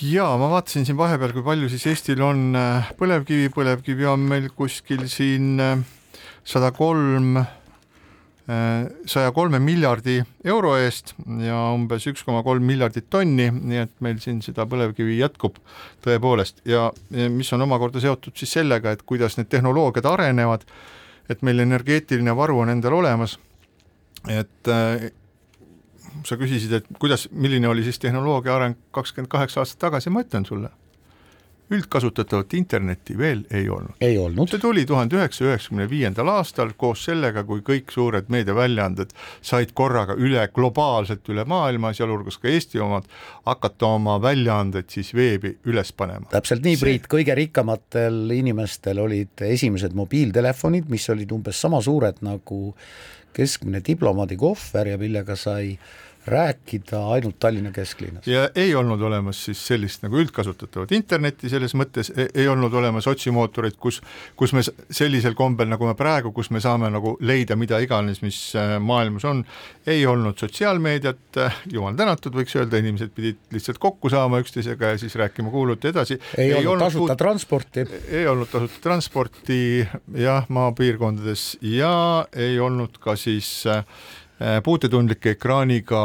S2: Ja ma vaatasin siin vahepeal, kui palju siis Eestil on äh, põlevkivi, põlevkivi on meil kuskil siin sada kolm saja kolme miljardi euro eest ja umbes üks koma kolm miljardit tonni, nii et meil siin seda põlevkivi jätkub tõepoolest. Ja mis on omakorda seotud siis sellega, et kuidas need tehnoloogiad arenevad, et meil energeetiline varu on endal olemas, et äh, sa küsisid, et kuidas, milline oli siis tehnoloogia areng kakskümmend kaheksa aastat tagasi, ma ütlen sulle üldkasutatavat internetti veel ei olnud.
S3: ei olnud.
S2: see tuli tuhande üheksasaja üheksakümne viiendal aastal koos sellega, kui kõik suured meediaväljaanded said korraga üle globaalselt üle maailma, sealhulgas ka Eesti omad, hakata oma väljaandeid siis veebi üles panema.
S3: täpselt nii, Priit, kõige rikkamatel inimestel olid esimesed mobiiltelefonid, mis olid umbes sama suured nagu keskmine diplomaadi kohver ja millega sai rääkida ainult Tallinna kesklinnas.
S2: ja ei olnud olemas siis sellist nagu üldkasutatavat internetti selles mõttes, e-, ei olnud olemas otsimootoreid, kus, kus me sellisel kombel, nagu me praegu, kus me saame nagu leida mida iganes, mis äh, maailmas on, ei olnud sotsiaalmeediat, äh, jumal tänatud, võiks öelda, inimesed pidid lihtsalt kokku saama üksteisega ja siis rääkima kuuluti edasi.
S3: ei olnud tasuta puud... transporti.
S2: ei olnud tasuta transporti jah, maapiirkondades ja ei olnud ka siis Äh, puutetundlike ekraaniga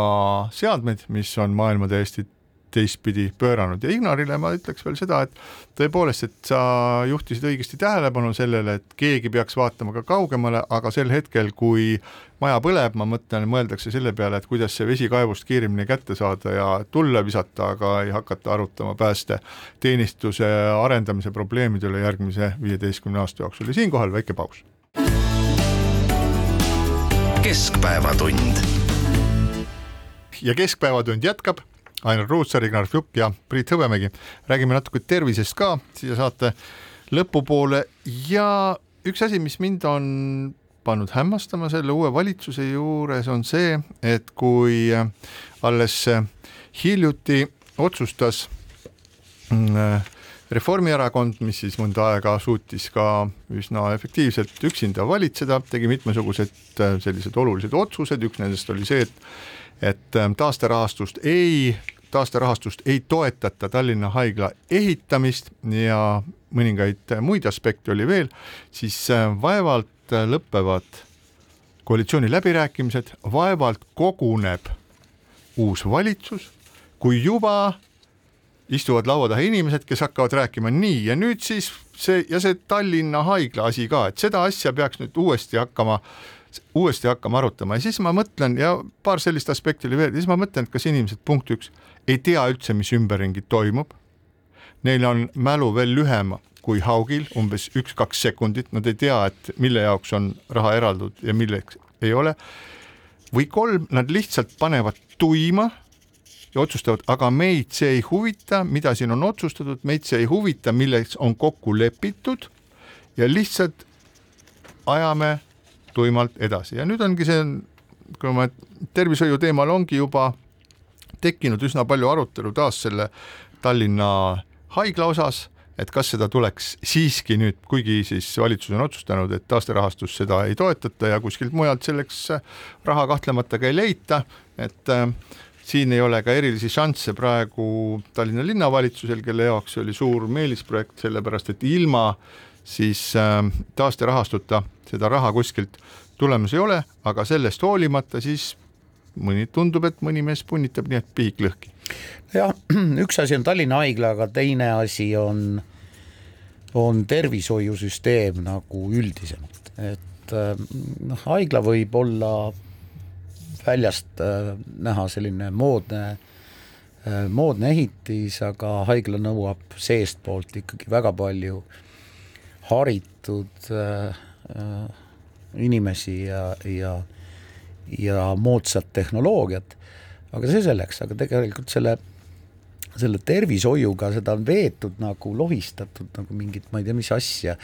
S2: seadmeid, mis on maailma täiesti teistpidi pööranud. Ja Ignarile ma ütleks veel seda, et tõepoolest, et sa juhtisid õigesti tähelepanu sellele, et keegi peaks vaatama ka kaugemale, aga sel hetkel, kui maja põleb, ma mõtlen, mõeldakse selle peale, et kuidas see vesi kaevust kiiremini kätte saada ja tulle visata, aga ei hakata arutama päästeteenistuse arendamise probleemide üle järgmise viieteistkümne aasta jooksul. Ja siinkohal väike paus
S1: keskpäevatund.
S2: ja Keskpäevatund jätkab, Ainar Ruussaar, Ignar Fjuk ja Priit Hõbemägi. räägime natuke tervisest ka siia saate lõpupoole ja üks asi, mis mind on pannud hämmastama selle uue valitsuse juures, on see, et kui alles hiljuti otsustas äh, Reformierakond, mis siis mõnda aega suutis ka üsna efektiivselt üksinda valitseda, tegi mitmesugused äh, sellised olulised otsused, üks nendest oli see, et et äh, taasterahastust ei, taasterahastust ei toetata Tallinna haigla ehitamist ja mõningaid muid aspekte oli veel, siis äh, vaevalt lõpevad koalitsiooniläbirääkimised, vaevalt koguneb uus valitsus, kui juba istuvad laua taha inimesed, kes hakkavad rääkima nii ja nüüd siis see ja see Tallinna haigla asi ka, et seda asja peaks nüüd uuesti hakkama, uuesti hakkama arutama ja siis ma mõtlen ja paar sellist aspekti oli veel siis ma mõtlen, et kas inimesed punkt üks ei tea üldse, mis ümberringi toimub. Neil on mälu veel lühem kui haugil, umbes üks-kaks sekundit, nad ei tea, et mille jaoks on raha eraldatud ja milleks ei ole. või kolm, nad lihtsalt panevad tuima ja otsustavad, aga meid see ei huvita, mida siin on otsustatud, meid see ei huvita, milleks on kokku lepitud ja lihtsalt ajame tuimalt edasi. Ja nüüd ongi see, kui ma tervishoiu teemal ongi juba tekkinud üsna palju arutelu taas selle Tallinna haigla osas, et kas seda tuleks siiski nüüd, kuigi siis valitsus on otsustanud, et taasterahastus seda ei toetata ja kuskilt mujalt selleks raha kahtlemata ka ei leita, et äh, siin ei ole ka erilisi šansse praegu Tallinna linnavalitsusel, kelle jaoks oli suur meelisprojekt, sellepärast et ilma siis äh, taasterahastuta seda raha kuskilt tulemas ei ole, aga sellest hoolimata siis mõni tundub, et mõni mees punnitab nii, et pihik lõhki.
S3: jah, üks asi on Tallinna Haigla, aga teine asi on, on tervishoiusüsteem nagu üldisemalt, et äh, noh, haigla võib olla väljast äh, näha selline moodne, äh, moodne ehitis, aga haigla nõuab seestpoolt ikkagi väga palju haritud inimesi ja, ja ja moodsat tehnoloogiat, aga see selleks, aga tegelikult selle, selle tervishoiuga seda on veetud nagu lohistatud nagu mingit, ma ei tea, mis asja,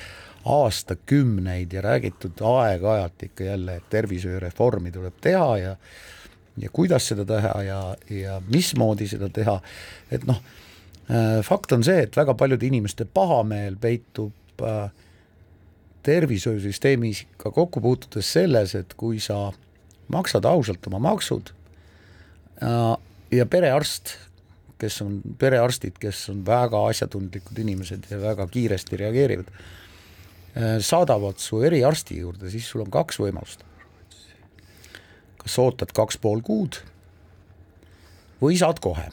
S3: aastakümneid ja räägitud aeg-ajalt ikka jälle, et tervishoiureformi tuleb teha ja ja kuidas seda teha ja, ja mismoodi seda teha, et noh, äh, fakt on see, et väga paljude inimeste pahameel peitub äh, tervishoiusüsteemis ka kokku puutudes selles, et kui sa maksad ausalt oma maksud ja, ja perearst, kes on, perearstid, kes on väga asjatundlikud inimesed ja väga kiiresti reageerivad, äh, saadavad su eriarsti juurde, siis sul on kaks võimalust. kas ootad kaks pool kuud või saad kohe.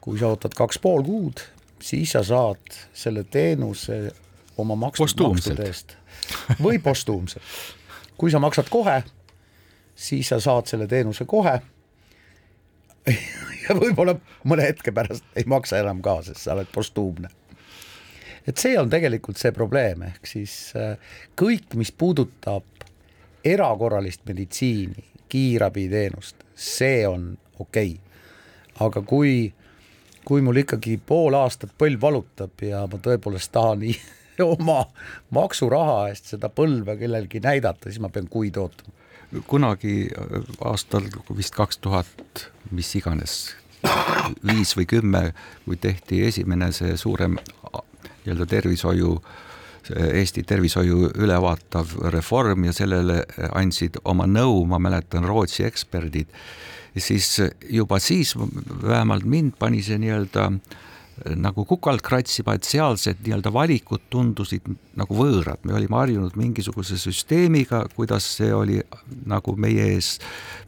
S3: kui sa ootad kaks pool kuud, siis sa saad selle teenuse oma makstud maksude eest või postuumselt. kui sa maksad kohe siis sa saad selle teenuse kohe ja võib-olla mõne hetke pärast ei maksa enam ka, sest sa oled postuumne. Et see on tegelikult see probleem, ehk siis äh, kõik, mis puudutab erakorralist meditsiini, kiirabiteenust, see on okei. Okay.. aga kui, kui mul ikkagi pool aastat põlv valutab ja ma tõepoolest tahan oma maksuraha eest seda põlve kellelgi näidata, siis ma pean kuid ootama.
S4: Kunagi äh, aastal vist kaks tuhat, mis iganes, viis või kümme, kui tehti esimene see suurem nii-öelda tervishoiu Eesti tervishoiu ülevaatav reform ja sellele andsid oma nõu, ma mäletan, Rootsi eksperdid, siis juba siis vähemalt mind pani see nii-öelda äh, nagu kukalt kratsima, et sealsed nii-öelda valikud tundusid nagu võõrad, me olime harjunud mingisuguse süsteemiga, kuidas see oli nagu meie ees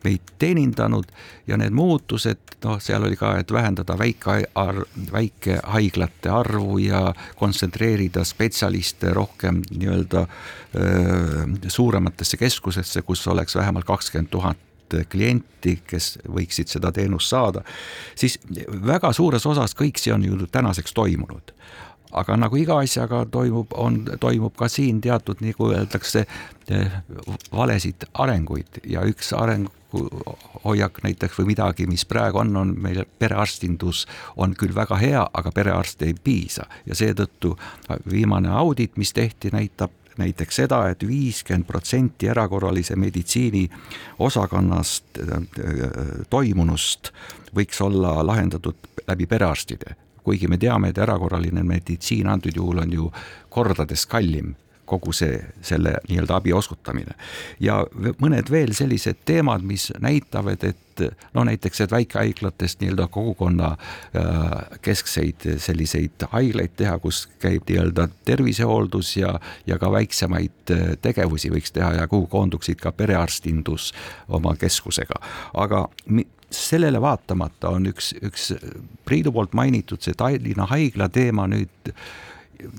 S4: meid teenindanud ja need muutused, noh, seal oli ka, et vähendada väike arv, väikehaiglate arvu ja kontsentreerida spetsialiste rohkem nii-öelda suurematesse keskusesse, kus oleks vähemalt kakskümmend tuhat klienti, kes võiksid seda teenust saada, siis väga suures osas kõik see on ju tänaseks toimunud. Aga nagu iga asjaga toimub, on, toimub ka siin teatud, nagu öeldakse, valesid arenguid. Ja üks arenguhoiak näiteks või midagi, mis praegu on, on meil perearstindus on küll väga hea, aga perearste ei piisa. Ja seetõttu viimane audit, mis tehti, näitab näiteks seda et, et viiskümmend protsenti erakorralise meditsiini osakonnast äh, toimunust võiks olla lahendatud läbi perearstide. Kuigi me teame, et erakorraline meditsiin antud juhul on ju kordades kallim kogu see, selle nii-öelda abi osutamine. ja mõned veel sellised teemad, mis näitavad, et no näiteks, et väikehaiglatest nii-öelda kogukonna äh, keskseid selliseid haiglaid teha, kus käib nii-öelda tervisehooldus ja, ja ka väiksemaid äh, tegevusi võiks teha ja kuhu koonduksid ka perearstindus oma keskusega, aga sellele vaatamata on üks, üks Priidu poolt mainitud see Tallinna haigla teema nüüd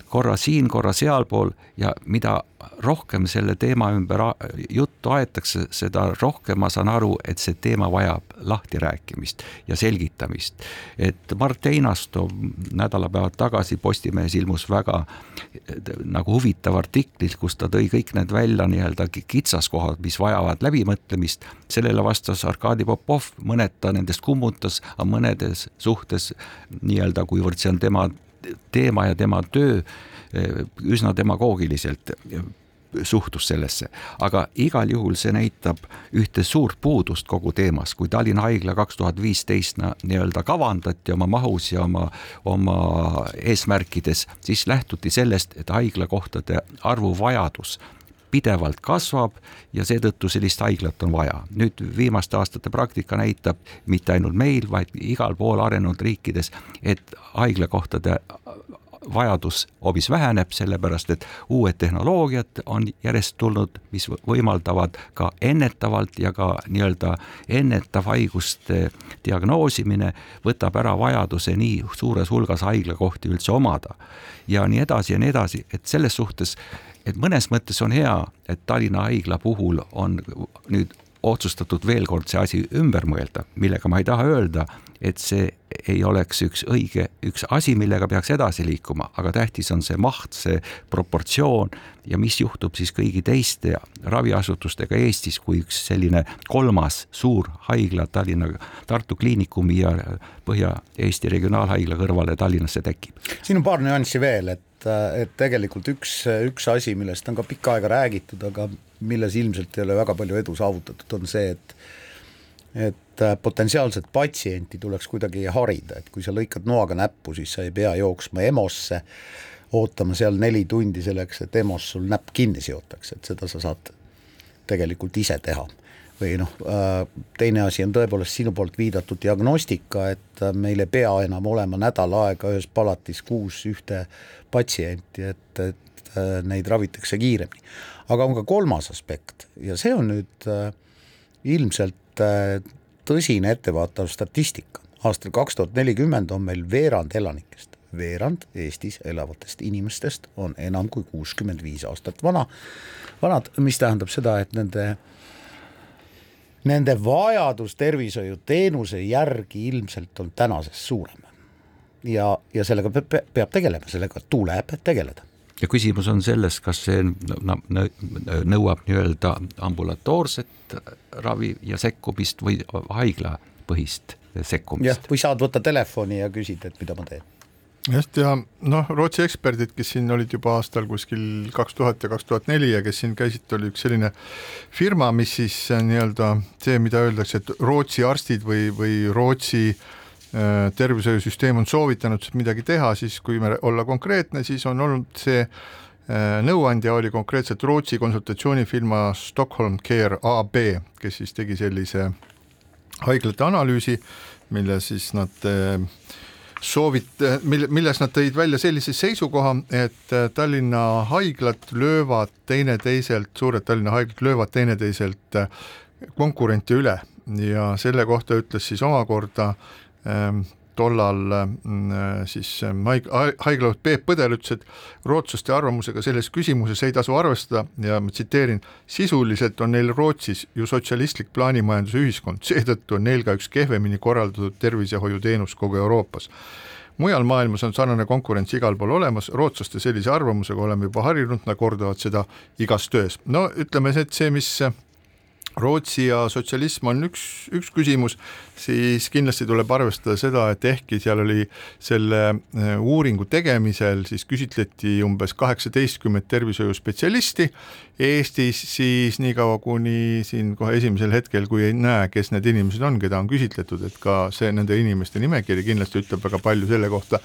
S4: korra siin, korra sealpool ja mida rohkem selle teema ümber juttu aetakse, seda rohkem ma saan aru, et see teema vajab lahtirääkimist ja selgitamist. et Mart Einasto nädalapäevad tagasi Postimehes ilmus väga nagu huvitav artikkel, kus ta tõi kõik need välja nii-öelda kitsaskohad, mis vajavad läbimõtlemist. sellele vastas Arkadi Popov, mõned ta nendest kummutas, aga mõnedes suhtes nii-öelda, kuivõrd see on tema teema ja tema töö eh, üsna demagoogiliselt eh, suhtus sellesse, aga igal juhul see näitab ühte suurt puudust kogu teemas, kui Tallinna Haigla kaks tuhat viisteist nii-öelda kavandati oma mahus ja oma, oma eesmärkides, siis lähtuti sellest, et haiglakohtade arvu vajadus pidevalt kasvab ja seetõttu sellist haiglat on vaja. nüüd viimaste aastate praktika näitab mitte ainult meil, vaid igal pool arenenud riikides, et haiglakohtade vajadus hoopis väheneb, sellepärast et uued tehnoloogiad on järjest tulnud, mis võimaldavad ka ennetavalt ja ka nii-öelda ennetav haiguste diagnoosimine võtab ära vajaduse nii suures hulgas haiglakohti üldse omada. ja nii edasi ja nii edasi, et selles suhtes, et mõnes mõttes on hea, et Tallinna haigla puhul on nüüd otsustatud veel kord see asi ümber mõelda, millega ma ei taha öelda, et see ei oleks üks õige, üks asi, millega peaks edasi liikuma, aga tähtis on see maht, see proportsioon ja mis juhtub siis kõigi teiste raviasutustega Eestis, kui üks selline kolmas suur haigla Tallinna, Tartu Kliinikumi ja Põhja-Eesti Regionaalhaigla kõrvale Tallinnasse tekib.
S3: siin on paar nüanssi veel, et, et tegelikult üks, üks asi, millest on ka pikka aega räägitud, aga milles ilmselt ei ole väga palju edu saavutatud, on see, et et äh, potentsiaalset patsienti tuleks kuidagi harida, et kui sa lõikad noaga näppu, siis sa ei pea jooksma EMO-sse, ootama seal neli tundi selleks, et EMO-s sul näpp kinni seotakse, et seda sa saad tegelikult ise teha. või noh, äh, teine asi on tõepoolest sinu poolt viidatud diagnostika, et äh, meil ei pea enam olema nädal aega ühes palatis kuus ühte patsienti, et, et neid ravitakse kiiremini. aga on ka kolmas aspekt ja see on nüüd ilmselt tõsine ettevaatav statistika. aastal kaks tuhat nelikümmend on meil veerand elanikest, veerand Eestis elavatest inimestest on enam kui kuuskümmend viis aastat vana, vanad, mis tähendab seda, et nende nende vajadus tervishoiuteenuse järgi ilmselt on tänasest suurem. ja, ja sellega peab, peab tegelema, sellega tuleb tegeleda
S4: ja küsimus on selles, kas see nõuab nii-öelda ambulatoorset ravi ja sekkumist või haiglapõhist sekkumist.
S3: jah, või saad võtta telefoni ja küsida, et mida ma teen
S2: just ja noh, Rootsi eksperdid, kes siin olid juba aastal kuskil kaks tuhat ja kaks tuhat neli ja kes siin käisid, oli üks selline firma, mis siis nii-öelda see, mida öeldakse, et Rootsi arstid või, või Rootsi äh, Äh, tervishoiusüsteem on soovitanud midagi teha, siis kui me olla konkreetne, siis on olnud see äh, nõuandja oli konkreetselt Rootsi konsultatsioonifirma Stockholm Care AB, kes siis tegi sellise haiglate analüüsi, mille siis nad äh, soovit-, mille, milles nad tõid välja sellise seisukoha, et Tallinna haiglad löövad teineteiselt, suured Tallinna haiglad löövad teineteiselt konkurente üle. Ja selle kohta ütles siis omakorda äh, Ehm, tollal mm, siis ähm, haiglajuht Peep Põder ütles, et rootslaste arvamusega selles küsimuses ei tasu arvestada ja ma tsiteerin, sisuliselt on neil Rootsis ju sotsialistlik plaanimajanduse ühiskond, seetõttu on neil ka üks kehvemini korraldatud tervishoiuteenus kogu Euroopas mujal maailmas on sarnane konkurents igal pool olemas, rootslaste sellise arvamusega oleme juba harjunud, nad kordavad seda igas töös. no ütleme, et see, mis Rootsi ja sotsialism on üks, üks küsimus, siis kindlasti tuleb arvestada seda, et ehkki seal oli selle äh, uuringu tegemisel siis küsitleti umbes kaheksateistkümmet tervishoiuspetsialisti Eestis, siis niikaua, kuni siin kohe esimesel hetkel, kui ei näe, kes need inimesed on, keda on küsitletud, et ka see nende inimeste nimekiri kindlasti ütleb väga palju selle kohta,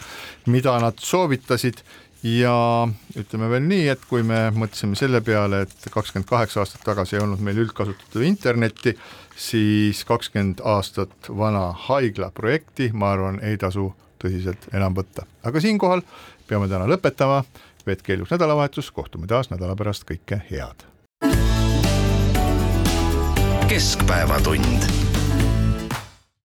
S2: mida nad soovitasid ja ütleme veel nii, et kui me mõtlesime selle peale, et kakskümmend kaheksa aastat tagasi ei olnud meil üldkasutatav internetti, siis kakskümmend aastat vana haigla projekti, ma arvan, ei tasu tõsiselt enam võtta. aga siinkohal peame täna lõpetama, veetke ilus nädalavahetus, kohtume taas nädala pärast, kõike head. keskpäevatund